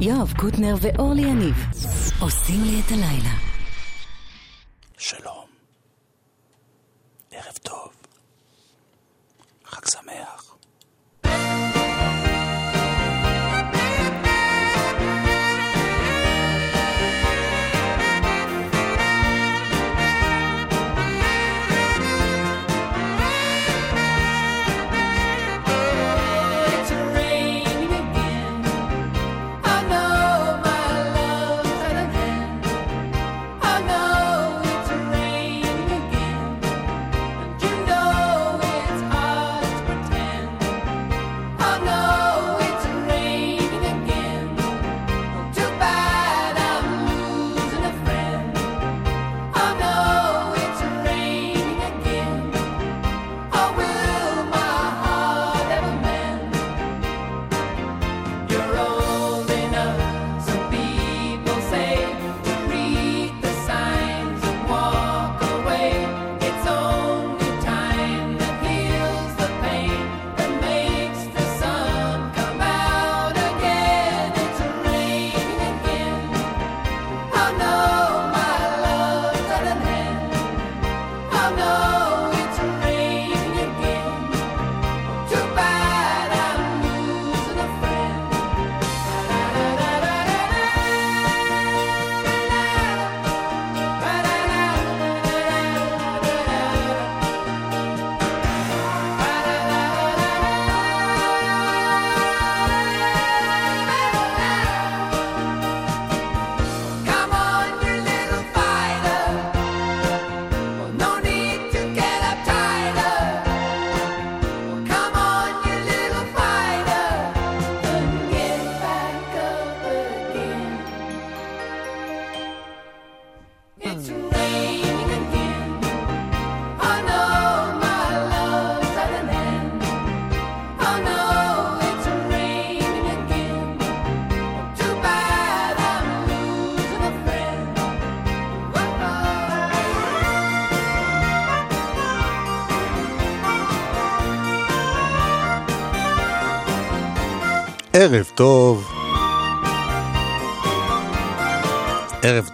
יואב קוטנר ואורלי יניב עושים לי את הלילה. שלום.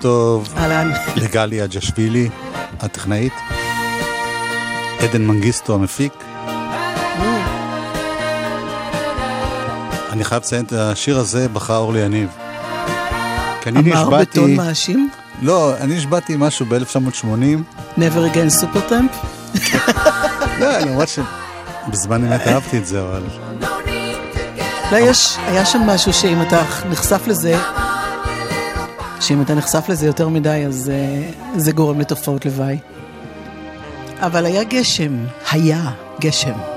טוב אהלן. לגלי אג'שווילי, הטכנאית. עדן מנגיסטו המפיק. אני חייב לציין את השיר הזה בחר אורלי יניב. כי אני אמר נשבעתי, בטון מאשים? לא, אני נשבעתי משהו ב-1980, never again סופרטראמפ? לא, למרות שבזמן אמת אהבתי את זה, אבל לא, יש, היה שם משהו שאם אתה נחשף לזה, שאם אתה נחשף לזה יותר מדי, אז uh, זה גורם לתופעות לוואי. אבל היה גשם, היה גשם.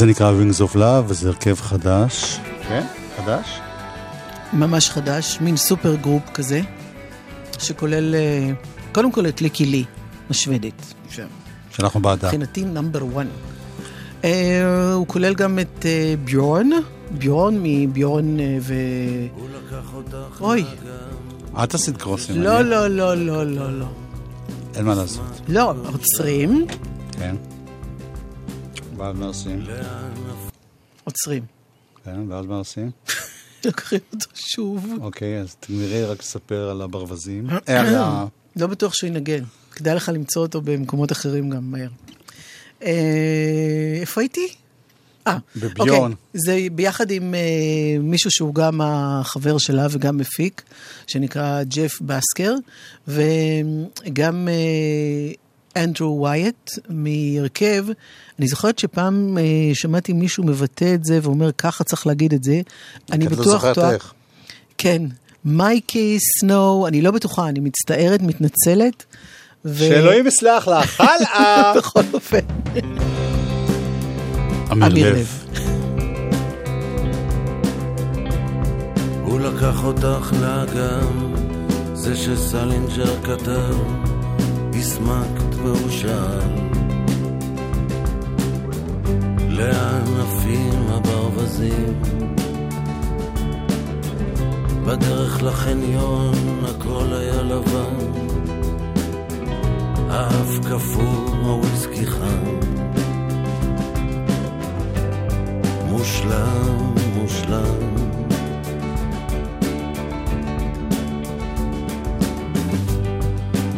זה נקרא Wings of Love, וזה הרכב חדש. כן? חדש? ממש חדש, מין super group כזה, שכולל אה, קודם כל את ליקי לי, השוודית. שאנחנו בעדה. מבחינתי number 1. אה, הוא כולל גם את אה, ביורן, ביורן מביורן אה, ו... אוי, את עשית קרוסים. לא, לא, לא, לא, לא, לא. אין מה לעשות. לא, עוצרים, כן. ואז מה עושים? עוצרים. כן, ואז מה עושים? לוקחים אותו שוב. אוקיי, אז תגמרי רק לספר על הברווזים. אה, לא בטוח שהוא ינגן. כדאי לך למצוא אותו במקומות אחרים גם מהר. אה, איפה הייתי? אה, בביורן. אוקיי. זה ביחד עם אה, מישהו שהוא גם החבר שלה וגם מפיק, שנקרא ג'ף בסקר, וגם אנדרו ווייט מהרכב. אני זוכרת שפעם אה, שמעתי מישהו מבטא את זה ואומר, ככה צריך להגיד את זה. אני את לא בטוח זוכרת טועה. איך. כן, מייקי סנואו, אני לא בטוחה, אני מצטערת, מתנצלת. ו- שאלוהים יסלח לך, הלאה! בכל אופן, אמיר. לב. הוא לקח אותך לאגם, זה שסלינג'ר כתב, הסמקת והוא שאל. לאן עפים הברווזים? בדרך לחניון הכל היה לבן, האף קפוא, הוויסקי חם. מושלם, מושלם.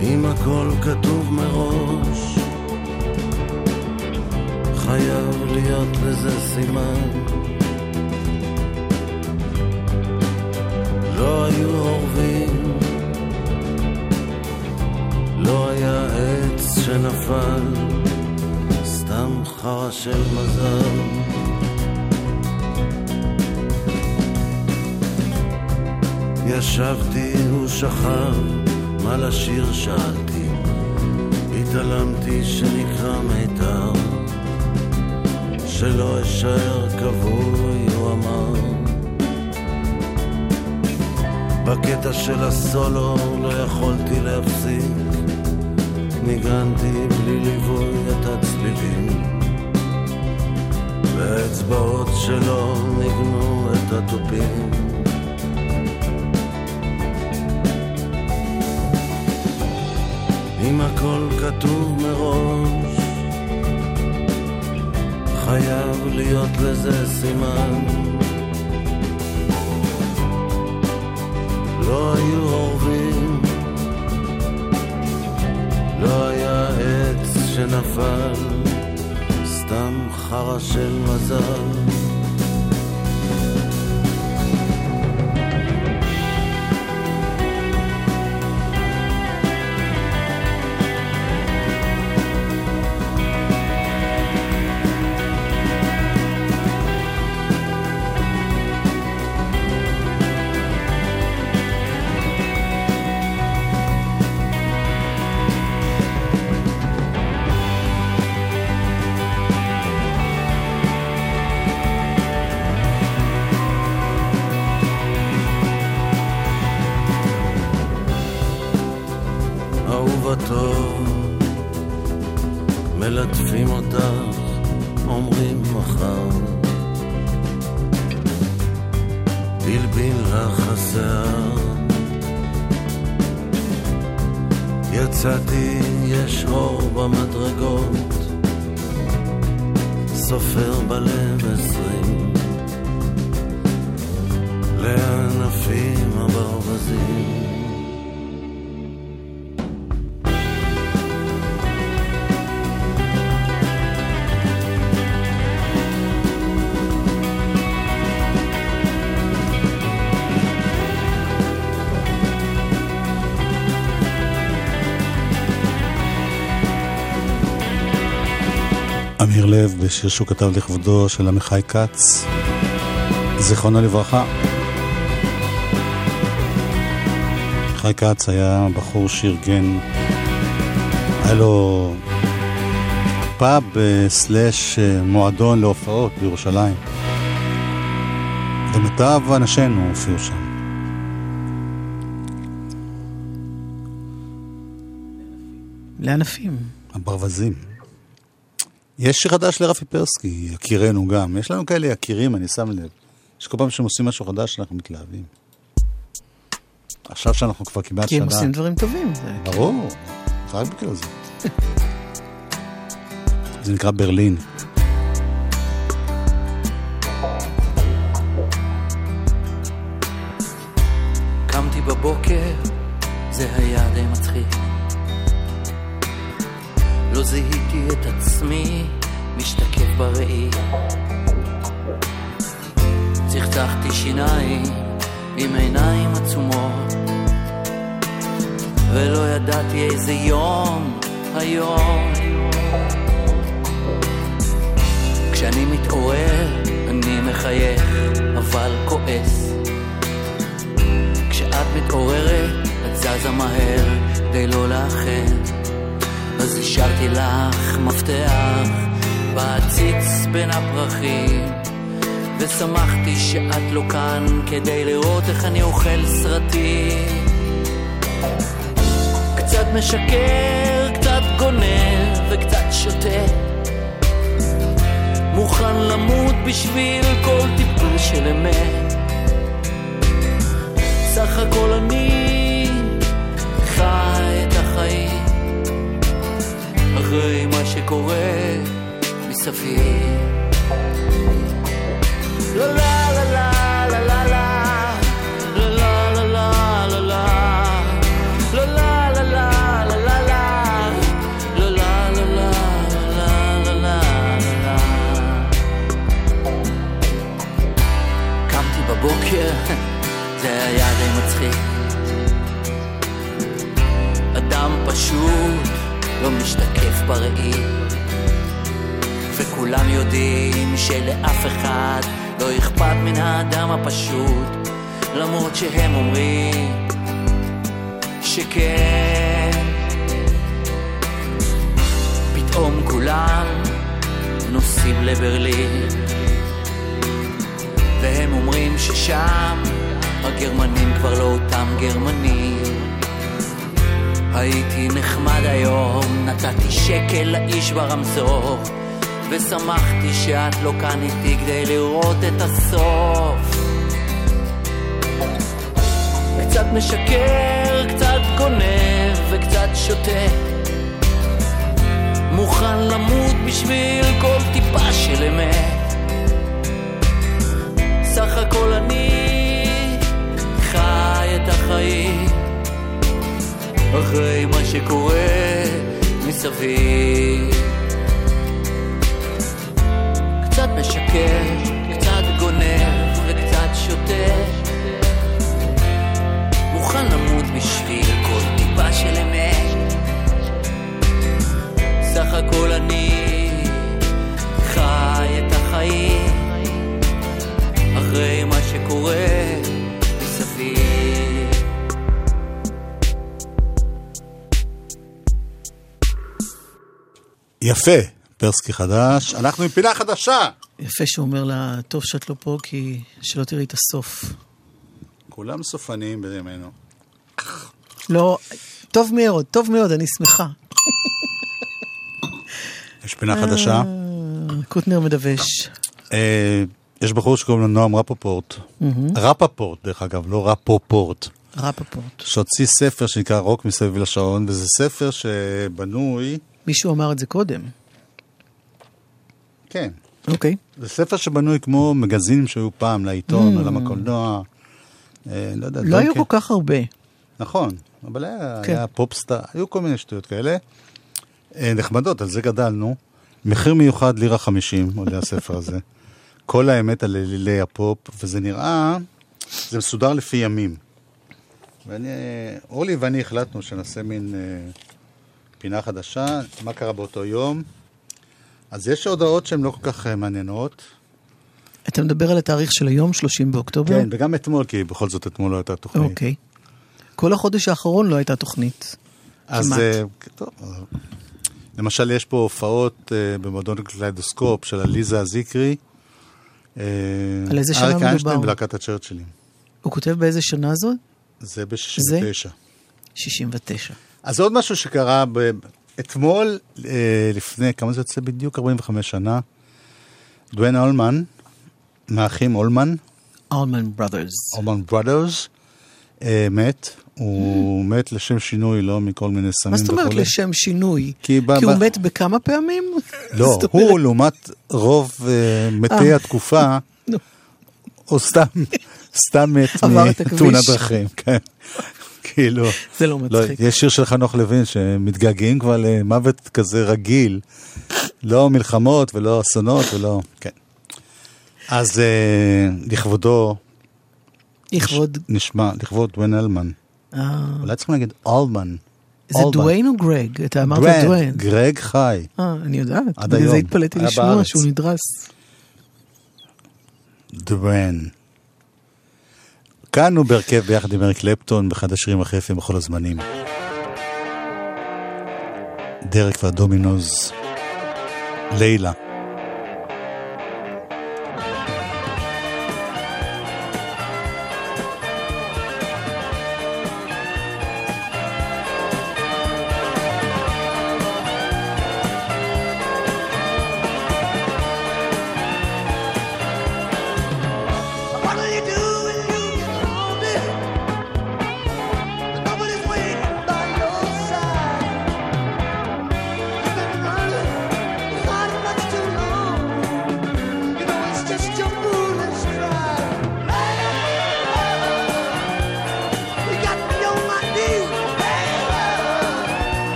אם הכל כתוב מראש, חייב להיות לזה סימן. לא היו אורבים, לא היה עץ שנפל, סתם חרא של מזל. ישבתי, הוא שכב, מה לשיר שאלתי, התעלמתי שנקרא מיתר, שלא אשאר כבוי, הוא אמר. בקטע של הסולו לא יכולתי להפסיק, ניגנתי בלי ליווי את הצלילים, והאצבעות שלו ניגנו את התופים. אם הכל כתוב מראש, חייב להיות לזה סימן. לא היו אורבים, לא היה עץ שנפל, סתם חרא של מזל. אמיר לב בשיר שהוא כתב לכבודו של עמיחי כץ, זיכרונו לברכה. עמיחי כץ היה בחור שארגן, היה לו פאב אה, סלאש אה, מועדון להופעות בירושלים. ומיטב אנשינו הופיעו שם. לענפים. הברווזים. יש שיר חדש לרפי פרסקי, יקירנו גם. יש לנו כאלה יקירים, אני שם לב. שכל פעם שהם עושים משהו חדש, אנחנו מתלהבים. עכשיו שאנחנו כבר כמעט כי שנה... הם עושים דברים טובים. ברור, זה רק בגלל זה. זה נקרא ברלין. קמתי בבוקר, זה היה די מצחיק. לא זיהיתי את עצמי, משתקף בראי. צחצחתי שיניים עם עיניים עצומות, ולא ידעתי איזה יום היום. כשאני מתעורר, אני מחייך, אבל כועס. כשאת מתעוררת, את זזה מהר כדי לא לאחר. אז השארתי לך מפתח בעציץ בין הפרחים, ושמחתי שאת לא כאן כדי לראות איך אני אוכל סרטים. קצת משקר, קצת גונב וקצת שותה. מוכן למות בשביל כל טיפה של אמת. סך הכל אני אחרי מה שקורה מסביב. לה לה בראי, וכולם יודעים שלאף אחד לא אכפת מן האדם הפשוט, למרות שהם אומרים שכן. פתאום כולם נוסעים לברלין. והם אומרים ששם הגרמנים כבר לא אותם גרמנים. הייתי נחמד היום, נתתי שקל לאיש ברמזור, ושמחתי שאת לא כאן איתי כדי לראות את הסוף. קצת משקר, קצת גונב וקצת שותה. מוכן למות בשביל כל טיפה של אמת. סך הכל אני אחרי מה שקורה מסביב. קצת משקר, קצת גונב וקצת שותה. מוכן למות בשביל כל טיפה של אמת. סך הכל אני חי את החיים אחרי מה שקורה יפה, פרסקי חדש. אנחנו עם פינה חדשה. יפה שהוא אומר לה, טוב שאת לא פה, כי שלא תראי את הסוף. כולם סופניים בימינו. לא, טוב מאוד, טוב מאוד, אני שמחה. יש פינה חדשה. אה, קוטנר מדווש. אה, יש בחור שקוראים לו נועם רפפורט. רפפורט, דרך אגב, לא רפופורט. רפפורט. שהוציא ספר שנקרא רוק מסביב לשעון, וזה ספר שבנוי... מישהו אמר את זה קודם. כן. אוקיי. זה ספר שבנוי כמו מגזינים שהיו פעם לעיתון, עולם הקולנוע. אה, לא יודע, לא היו כאלה. כל כך הרבה. נכון, אבל היה, כן. היה פופסטאר, היו כל מיני שטויות כאלה. אה, נחמדות, על זה גדלנו. מחיר מיוחד לירה חמישים עולה הספר הזה. כל האמת על אלילי הפופ, וזה נראה, זה מסודר לפי ימים. ואני, אה, אורלי ואני החלטנו שנעשה מין אה, פינה חדשה, מה קרה באותו יום. אז יש הודעות שהן לא כל כך אה, מעניינות. אתה מדבר על התאריך של היום, 30 באוקטובר? כן, וגם אתמול, כי בכל זאת אתמול לא הייתה תוכנית. אוקיי. כל החודש האחרון לא הייתה תוכנית. אז. אה, טוב, אה, למשל, יש פה הופעות אה, במועדון קליידוסקופ של עליזה זיקרי. אה, על איזה שנה אריק מדובר? איינשטיין ולהקת הצ'רצ'ילים. הוא כותב באיזה שנה זאת? זה ב-69. 69. אז עוד משהו שקרה ב... אתמול, אה, לפני, כמה זה יוצא בדיוק? 45 שנה, דוויין אולמן, מהאחים אולמן, אלמן בראדרס. אולמן ברודרס, אה, מת. הוא מת לשם שינוי, לא מכל מיני סמים מה זאת אומרת וכולי. לשם שינוי? כי כי הוא מת בכמה פעמים? לא, הוא לעומת רוב אה, מתי אה. התקופה, נו. או סתם, סתם מת. מתאונת דרכים, כן. כאילו, זה לא לא, מצחיק. יש שיר של חנוך לוין שמתגעגעים כבר למוות כזה רגיל, לא מלחמות ולא אסונות ולא, כן. אז אה, לכבודו, לכבוד... נשמע, לכבוד דוויין אלמן. אה, אולי צריכים להגיד אלמן. זה. דוויין או גרג? אתה אמרת דוויין. גרג חי. אה, אני יודעת. עד בגלל זה היום. התפלאתי לשמוע. שהוא נדרס. דוויין. כאן הוא בהרכב ביחד עם אריק קלפטון באחד השירים הכי יפים בכל הזמנים. דרק והדומינוז. לילה.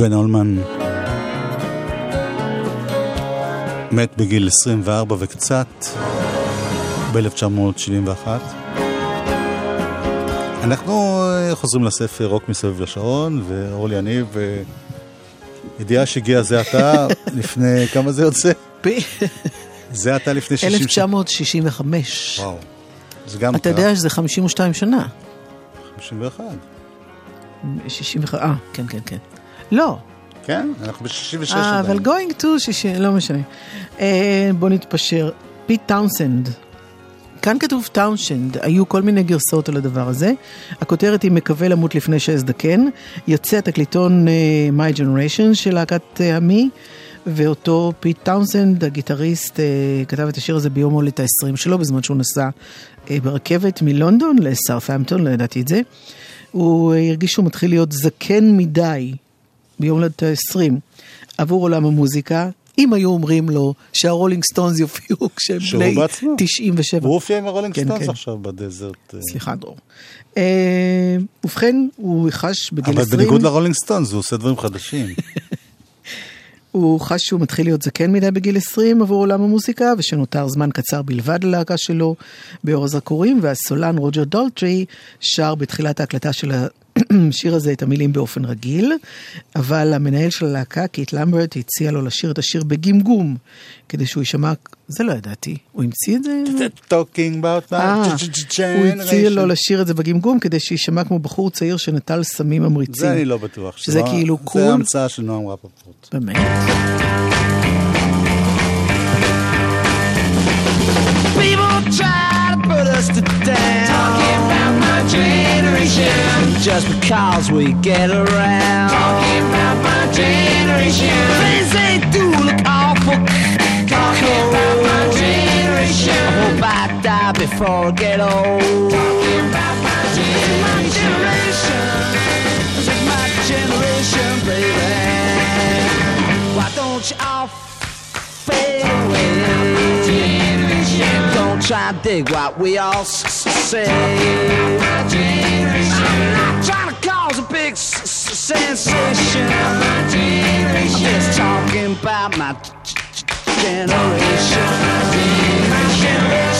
דואן אולמן מת בגיל 24 וקצת, ב-1971. אנחנו אה, חוזרים לספר רוק מסביב לשעון, ואורלי יניב, ידיעה שהגיע זה עתה, לפני, כמה זה יוצא? ב- זה עתה לפני 60 שנה. 1965. וואו. זה גם אתה יודע שזה 52 שנה. 51. 61, אה, כן, כן, כן. לא, כן, אנחנו ב-66 אה, אבל going to 60, לא משנה. אה, בוא נתפשר. פיט טאונסנד. כאן כתוב טאונשנד, היו כל מיני גרסאות על הדבר הזה. הכותרת היא מקווה למות לפני שאזדקן. יוצא התקליטון אה, My Generation של להקת אה, המי, ואותו פיט טאונסנד, הגיטריסט, אה, כתב את השיר הזה ביום הולדת ה-20 שלו, בזמן שהוא נסע אה, ברכבת מלונדון לסאות'המפטון, לא ידעתי את זה. הוא הרגיש שהוא מתחיל להיות זקן מדי ביום הולדת ה-20 עבור עולם המוזיקה, אם היו אומרים לו שהרולינג סטונס יופיעו כשהם בני בעצמו. 97. הוא הופיע עם הרולינג כן, סטונס כן. עכשיו ב Desert. אה. סליחה, דרור. אה, ובכן, הוא חש בגיל אבל 20, בניגוד לרולינג סטונס, הוא עושה דברים חדשים. הוא חש שהוא מתחיל להיות זקן מדי בגיל 20 עבור עולם המוזיקה, ושנותר זמן קצר בלבד ללהקה שלו באור הזרקורים, והסולן רוג'ר דולטרי שר בתחילת ההקלטה של השיר הזה את המילים באופן רגיל, אבל המנהל של הלהקה, קיט למברט, הציע לו לשיר את השיר בגמגום, כדי שהוא יישמע, זה לא ידעתי, הוא המציא את זה? Talking about אה, my הוא הציע לו generation. לשיר את זה בגמגום כדי שיישמע כמו בחור צעיר שנטל סמים ממריצים. זה אני לא בטוח. שזה כאילו cool. זה המצאה של נועם רפפורט. באמת. People try to put us to down. Talking about my generation. Just because we get around. Talking about my generation. Things they do look awful. Talking about my generation. I hope I die before I get old. Talking about try and dig what we all say. I'm not trying to cause a big sensation. I'm just talking about my generation. My generation.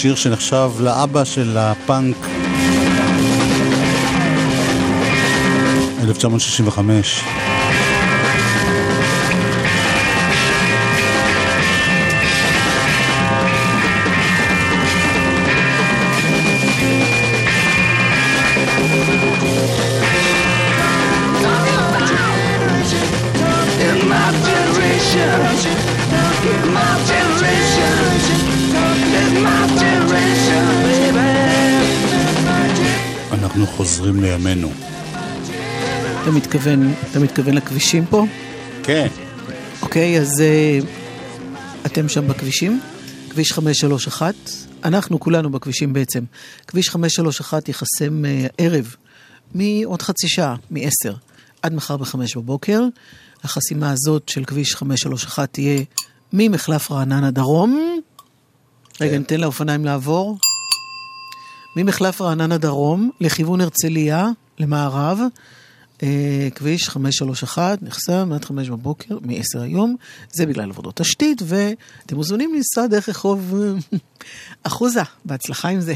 שיר שנחשב לאבא של הפאנק. 1965. מתכוון, אתה מתכוון לכבישים פה? כן. אוקיי, אז אה, אתם שם בכבישים? כביש 531, אנחנו כולנו בכבישים בעצם. כביש 531 ייחסם אה, ערב מעוד חצי שעה, מ-10 עד מחר ב-5 בבוקר. החסימה הזאת של כביש 531 תהיה ממחלף רעננה דרום. רגע, ניתן לאופניים לעבור. ממחלף רעננה דרום לכיוון הרצליה, למערב. אה, כביש 531 נחסם עד 5 בבוקר, מ-10 היום, זה בגלל עבודות תשתית, ואתם מוזמנים לנסוע דרך רחוב אה, אחוזה, בהצלחה עם זה.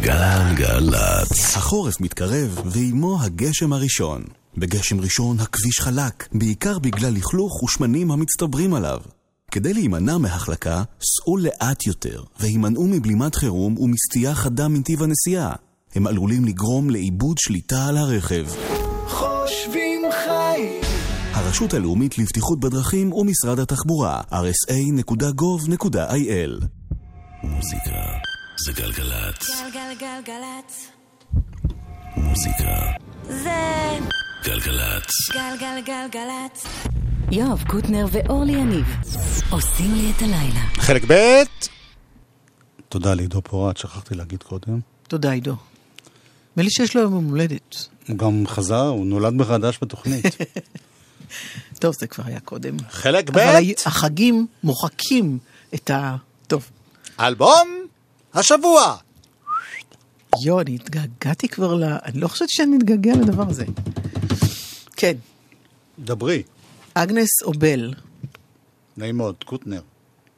גלגלצ. החורף מתקרב, ועימו הגשם הראשון. בגשם ראשון הכביש חלק, בעיקר בגלל לכלוך ושמנים המצטברים עליו. כדי להימנע מהחלקה, סעו לאט יותר, והימנעו מבלימת חירום ומסטייה חדה מנתיב הנסיעה. הם עלולים לגרום לאיבוד שליטה על הרכב. חושבים חיים הרשות הלאומית לבטיחות בדרכים ומשרד התחבורה, rsa.gov.il מוזיקה זה גלגלצ. גלגלגלגלצ. מוזיקה זה גלגלצ. גלגלגלגלצ. יואב קוטנר ואורלי יניב עושים לי את הלילה. חלק ב' תודה לעידו פורט, שכחתי להגיד קודם. תודה, עידו. נדמה לי שיש לו יום הולדת. הוא גם חזר, הוא נולד מחדש בתוכנית. טוב, זה כבר היה קודם. חלק ב' אבל החגים מוחקים את ה... טוב. אלבום השבוע. יואו, אני התגעגעתי כבר ל... אני לא חושבת שאני מתגעגע לדבר הזה. כן, דברי. אגנס אובל, נעים מאוד, קוטנר.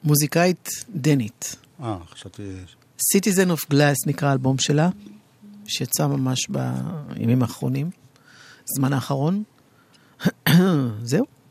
מוזיקאית דנית. אה, חשבתי... Citizen of Glass נקרא האלבום שלה, שיצא ממש בימים האחרונים, זמן האחרון. זהו.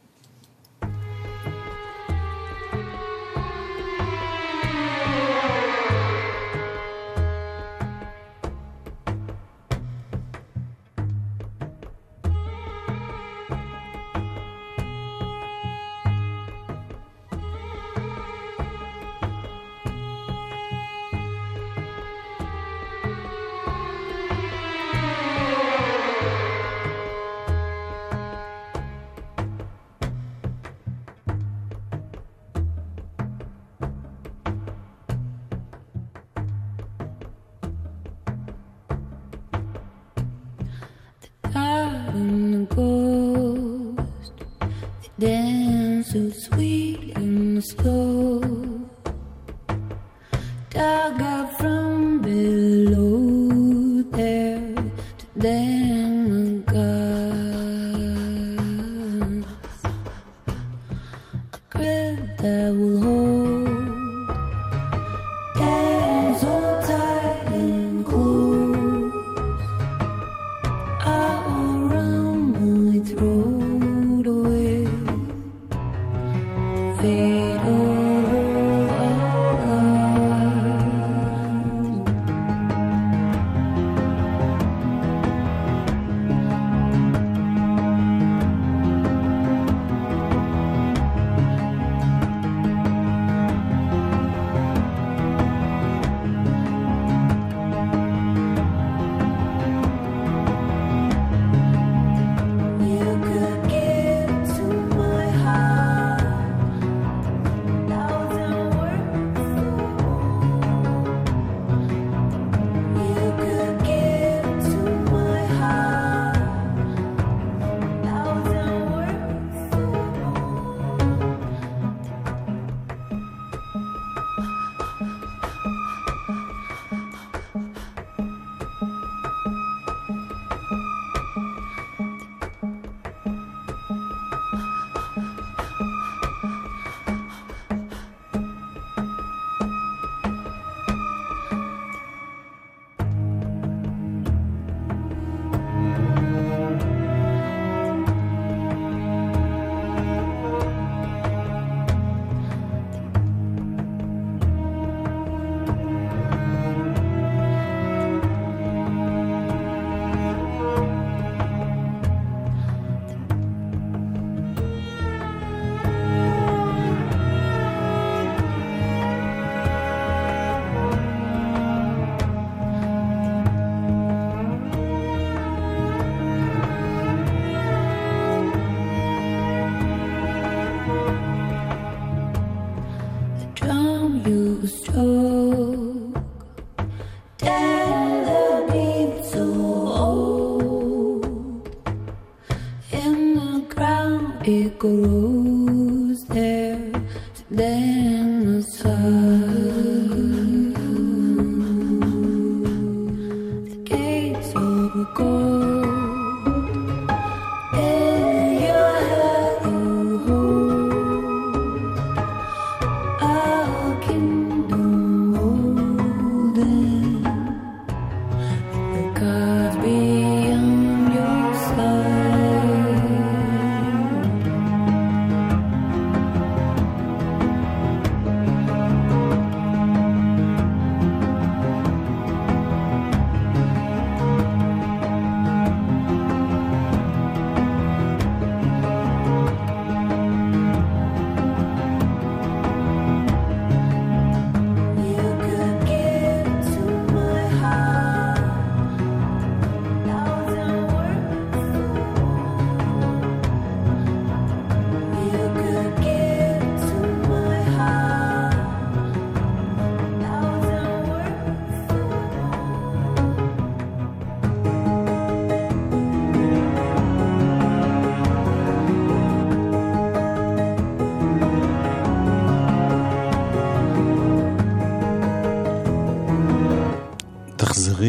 Guru.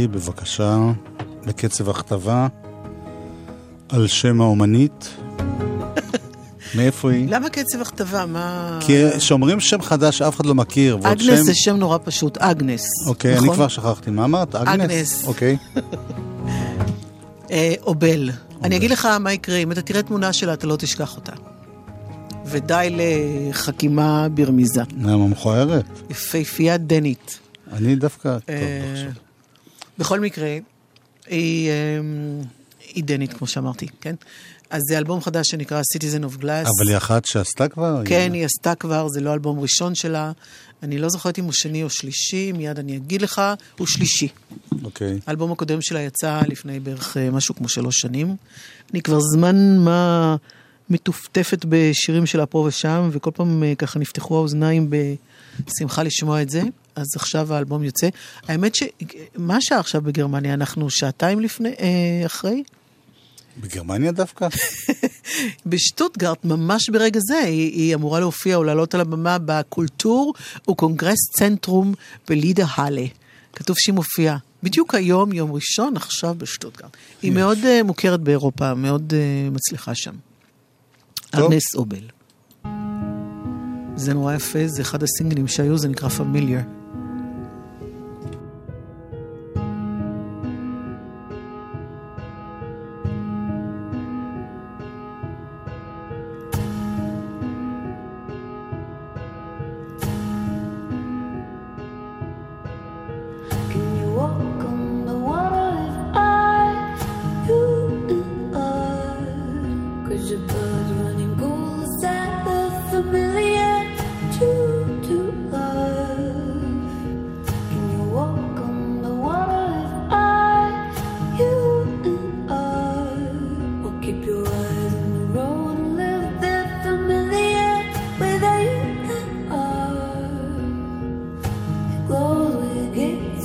תחזרי בבקשה לקצב הכתבה על שם האומנית. מאיפה היא? למה קצב הכתבה? מה... כי כשאומרים שם חדש אף אחד לא מכיר. אגנס שם- זה שם נורא פשוט, אגנס. אוקיי, נכון? אני כבר שכחתי. מה אמרת? אגנס? אגנס. אוקיי. אה, אובל. אני אגיד לך מה יקרה, אם אתה תראה תמונה שלה, אתה לא תשכח אותה. ודי לחכימה ברמיזה. למה מכוערת? יפהפייה דנית. אני דווקא... טוב, לא חשוב. בכל מקרה, היא, אמ, היא דנית, כמו שאמרתי, כן? אז זה אלבום חדש שנקרא Citizen of Glass. אבל היא אחת שעשתה כבר? כן, היא עשתה כבר, זה לא אלבום ראשון שלה. אני לא זוכרת אם הוא שני או שלישי, מיד אני אגיד לך, הוא שלישי. אוקיי. האלבום הקודם שלה יצא לפני בערך אה, משהו כמו שלוש שנים. אני כבר זמן מה מטופטפת בשירים שלה פה ושם, וכל פעם אה, ככה נפתחו האוזניים בשמחה לשמוע את זה. אז עכשיו האלבום יוצא. האמת ש... מה השעה עכשיו בגרמניה? אנחנו שעתיים לפני, אה, אחרי? בגרמניה דווקא? בשטוטגרט, ממש ברגע זה, היא, היא אמורה להופיע או לעלות על הבמה בקולטור וקונגרס צנטרום בלידה האלה. כתוב שהיא מופיעה. בדיוק היום, יום ראשון, עכשיו בשטוטגרט. היא מאוד uh, מוכרת באירופה, מאוד uh, מצליחה שם. אגנס אובל. זה נורא יפה, זה אחד הסינגלים שהיו, זה נקרא פמיליאר.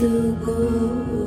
To go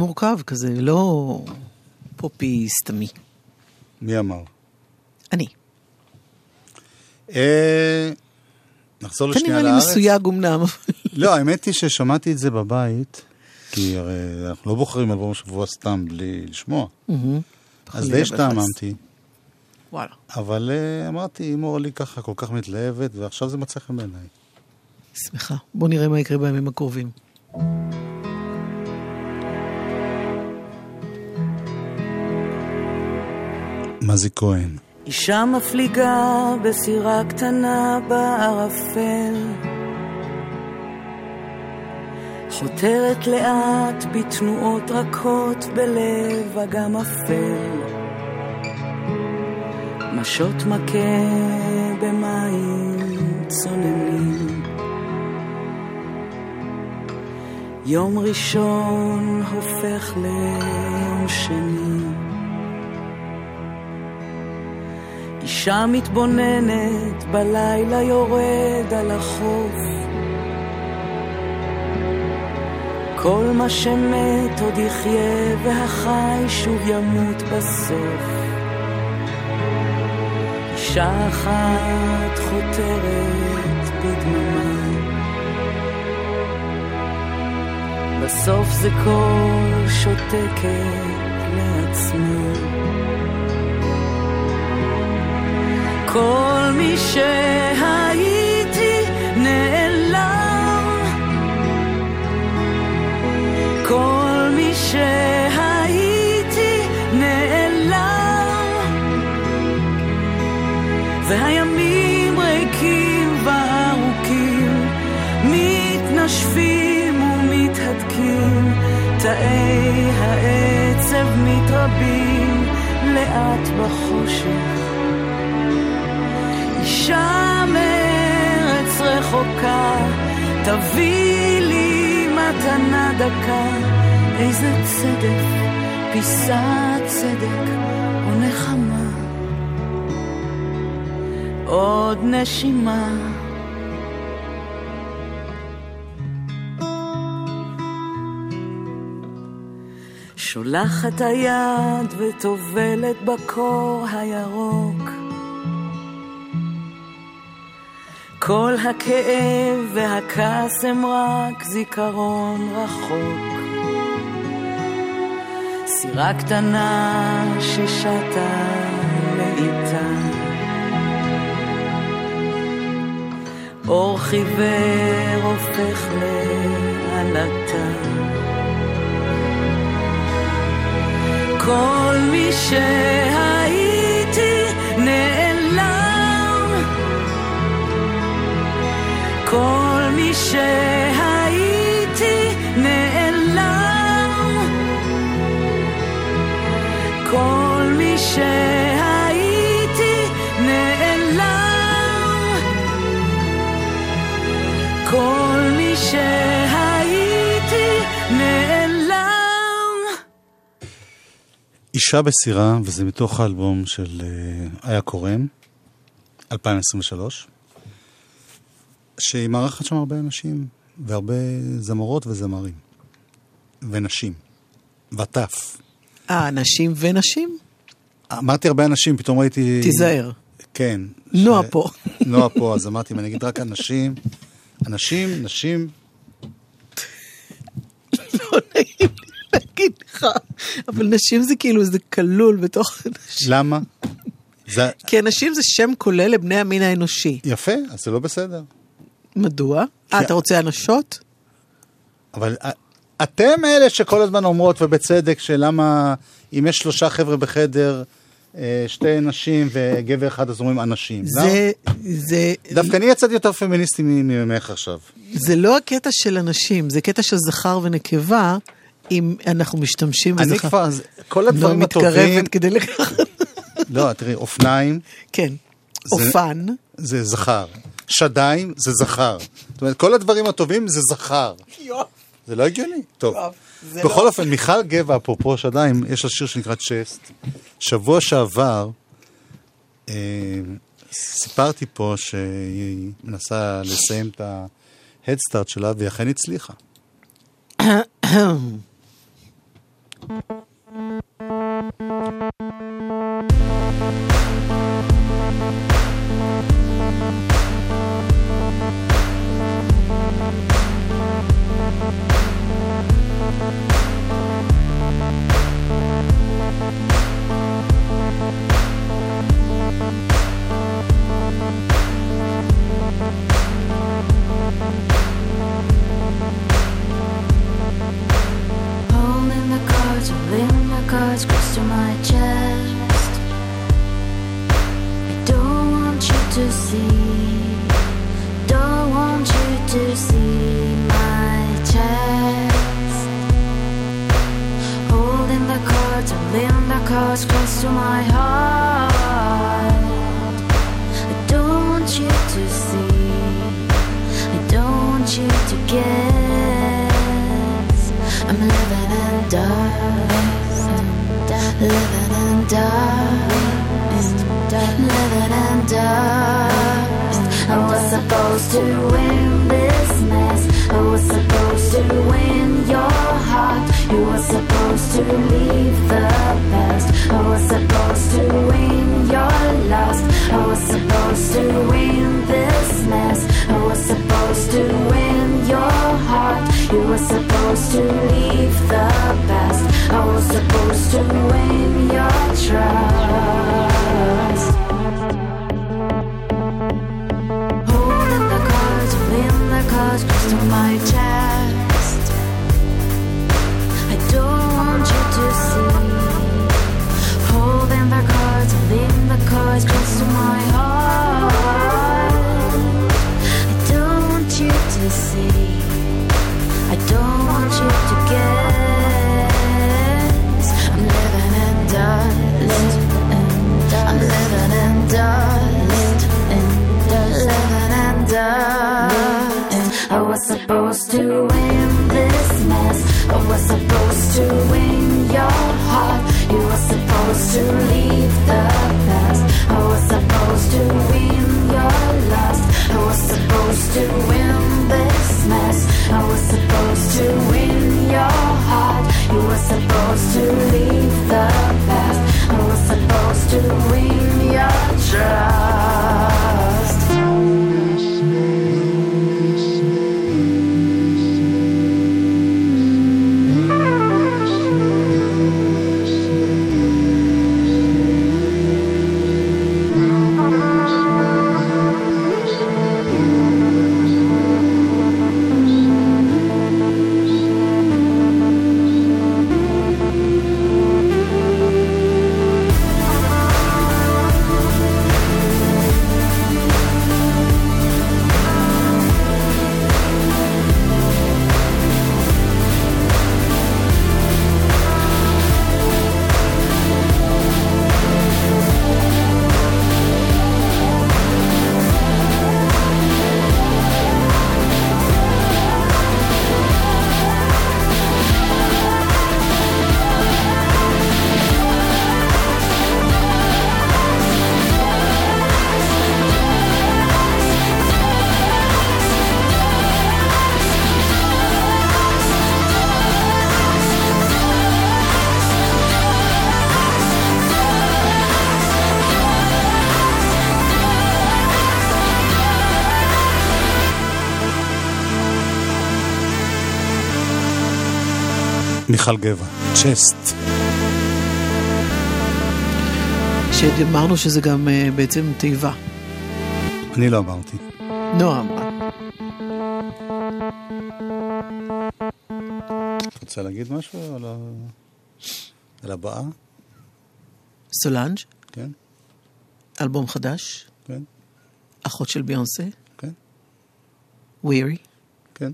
מורכב כזה, לא פופי סתמי. מי אמר? אני. אה, נחזור אתה לשנייה נראה לי לארץ. מסויג אמנם. לא, האמת היא ששמעתי את זה בבית, כי הרי אנחנו לא בוחרים אלבום השבוע סתם בלי לשמוע. אז די. השתעממתי, וואלה. אבל אה, אמרתי, אם אורלי ככה כל כך מתלהבת, ועכשיו זה מצא חן בעיניי. שמחה. בוא נראה מה יקרה בימים הקרובים. מזי כהן. אישה מפליגה בסירה קטנה בערפל. חותרת לאט בתנועות רכות בלב אגם אפל. משות מכה במים צוננים. יום ראשון הופך ליום שני אישה מתבוננת בלילה יורד על החוף. כל מה שמת עוד יחיה והחי שוב ימות בסוף. אישה אחת חותרת בדממה. בסוף זה קול שותקת לעצמה כל מי שהייתי נעלם. כל מי שהייתי נעלם. והימים ריקים וארוכים מתנשפים ומתהדקים תאי העצב מתרבים לאט בחושך אישה מארץ רחוקה, תביא לי מתנה דקה, איזה צדק, פיסת צדק או נחמה. עוד נשימה. שולחת היד וטובלת בקור הירוק כל הכאב והכעס הם רק זיכרון רחוק. סירה קטנה ששטה לאיטה. אור חיוור הופך לעלטה. כל מי שהייתי כל מי שהייתי נעלם. כל מי שהייתי נעלם. כל מי שהייתי אישה בסירה, וזה מתוך האלבום של אה, איה קורן, 2023, שהיא מארחת שם הרבה אנשים, והרבה זמרות וזמרים, ונשים, וטף. אה, נשים ונשים? אמרתי הרבה אנשים, פתאום ראיתי... תיזהר. כן. נועה פה. נועה פה, אז אמרתי, אם אני אגיד רק אנשים, אנשים, נשים, לא נעים לי להגיד לך, אבל נשים זה כאילו, זה כלול בתוך נשים. למה? זה כי אנשים זה שם כולל לבני המין האנושי. יפה, אז זה לא בסדר. מדוע? אה, כי- אתה רוצה אנשות? אבל אתם אלה שכל הזמן אומרות, ובצדק, שלמה אם יש שלושה חבר'ה בחדר, אה, שתי נשים וגבר אחד, אז אומרים אנשים. זה, זה, למה? דווקא אני יצאתי יותר פמיניסטי ממך עכשיו. זה לא הקטע של אנשים, זה קטע של זכר ונקבה, אם אנחנו משתמשים אני בזכר. כבר, זה- כל לא הדברים הטובים, מתקרבת כדי לקחת. לא, תראי, אופניים, כן. זה- אופן, זה זכר. שדיים, זה זכר. זאת אומרת, כל הדברים הטובים זה זכר. זה לא הגיוני. טוב. זה בכל לא- אופן, מיכל גבע, אפרופו שדיים, יש לה שיר שנקרא צ'סט. שבוע שעבר, אה, סיפרתי פה שהיא מנסה לסיים את ההדסטארט שלה, והיא אכן הצליחה. Holding cards, holding the cards close to my chest. I don't want you to see, don't want you to see my chest. Holding the cards, holding the cards close to my heart. I don't want you to see, I don't want you to guess. Darkness, living in darkness, living in darkness. I was supposed to win this mess. I was supposed to win your heart. You were supposed to leave the past. I was supposed to win your lust. I was supposed to win this mess. I was supposed to win your heart. You were supposed to leave the past. I was supposed to win your trust. Holding the cards, holding the cards to my chest. Don't want you to see. Holding the cards, holding the cards close to my heart. I don't want you to see. I don't want you to guess. I'm living in dust. I'm living in dust. Living in dust. I was supposed to win this mess. I was to win your heart. You were supposed to leave the past. I was supposed to win your lust. I was supposed to win this mess. I was supposed to win your heart. You were supposed to מיכל גבע, צ'סט. שאמרנו שזה גם אה, בעצם תיבה. אני לא אמרתי. נועה אמרה. את רוצה להגיד משהו על, ה... על הבאה? סולנג'? כן. אלבום חדש? כן. אחות של ביונסה? כן. ווירי? כן.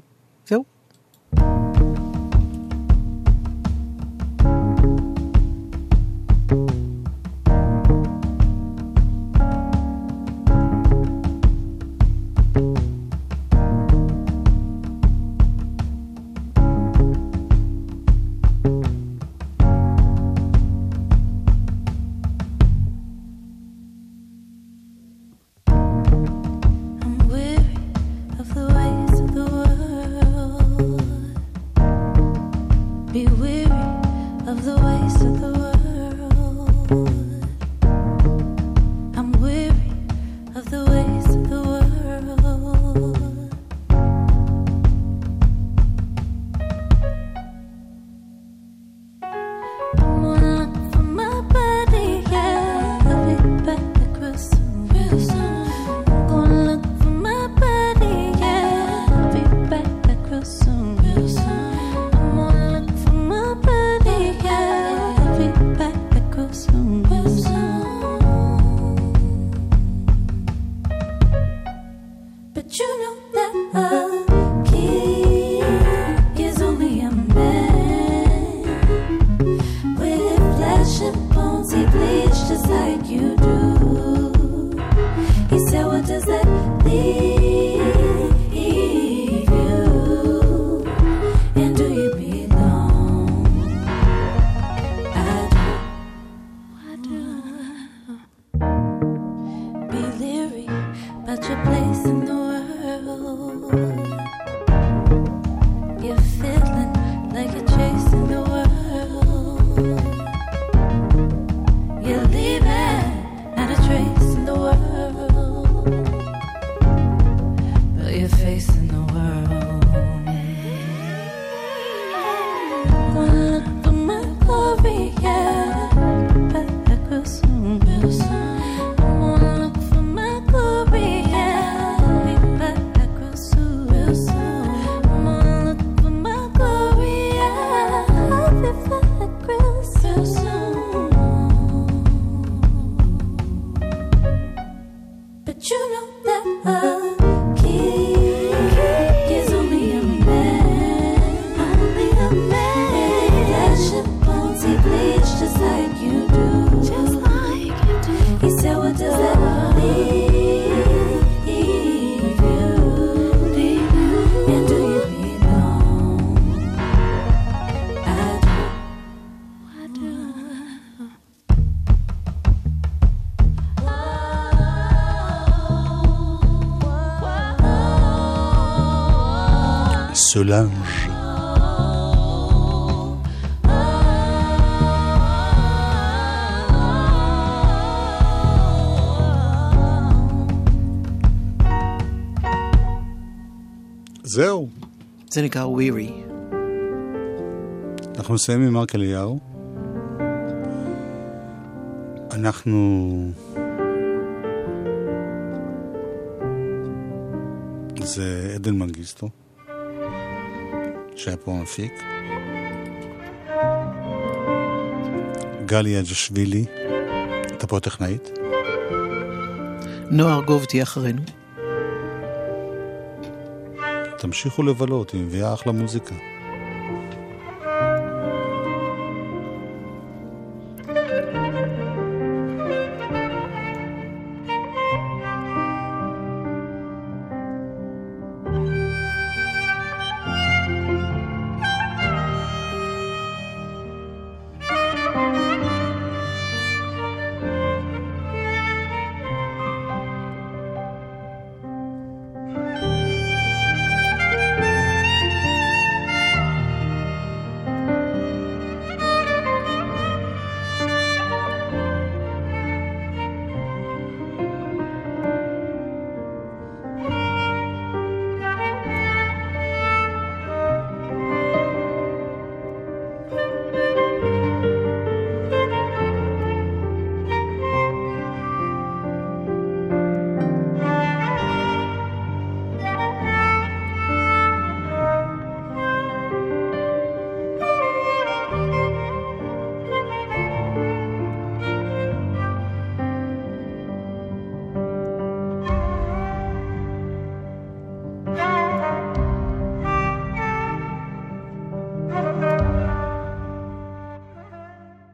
no ce linge. זהו. זה נקרא ווירי. אנחנו נסיים עם מרק אליהו. אנחנו... זה עדן מנגיסטו. שהיה פה המפיק. גלי אג'שווילי, הייתה פה טכנאית? נועה ארגוב תהיה אחרינו. תמשיכו לבלות, היא מביאה אחלה מוזיקה.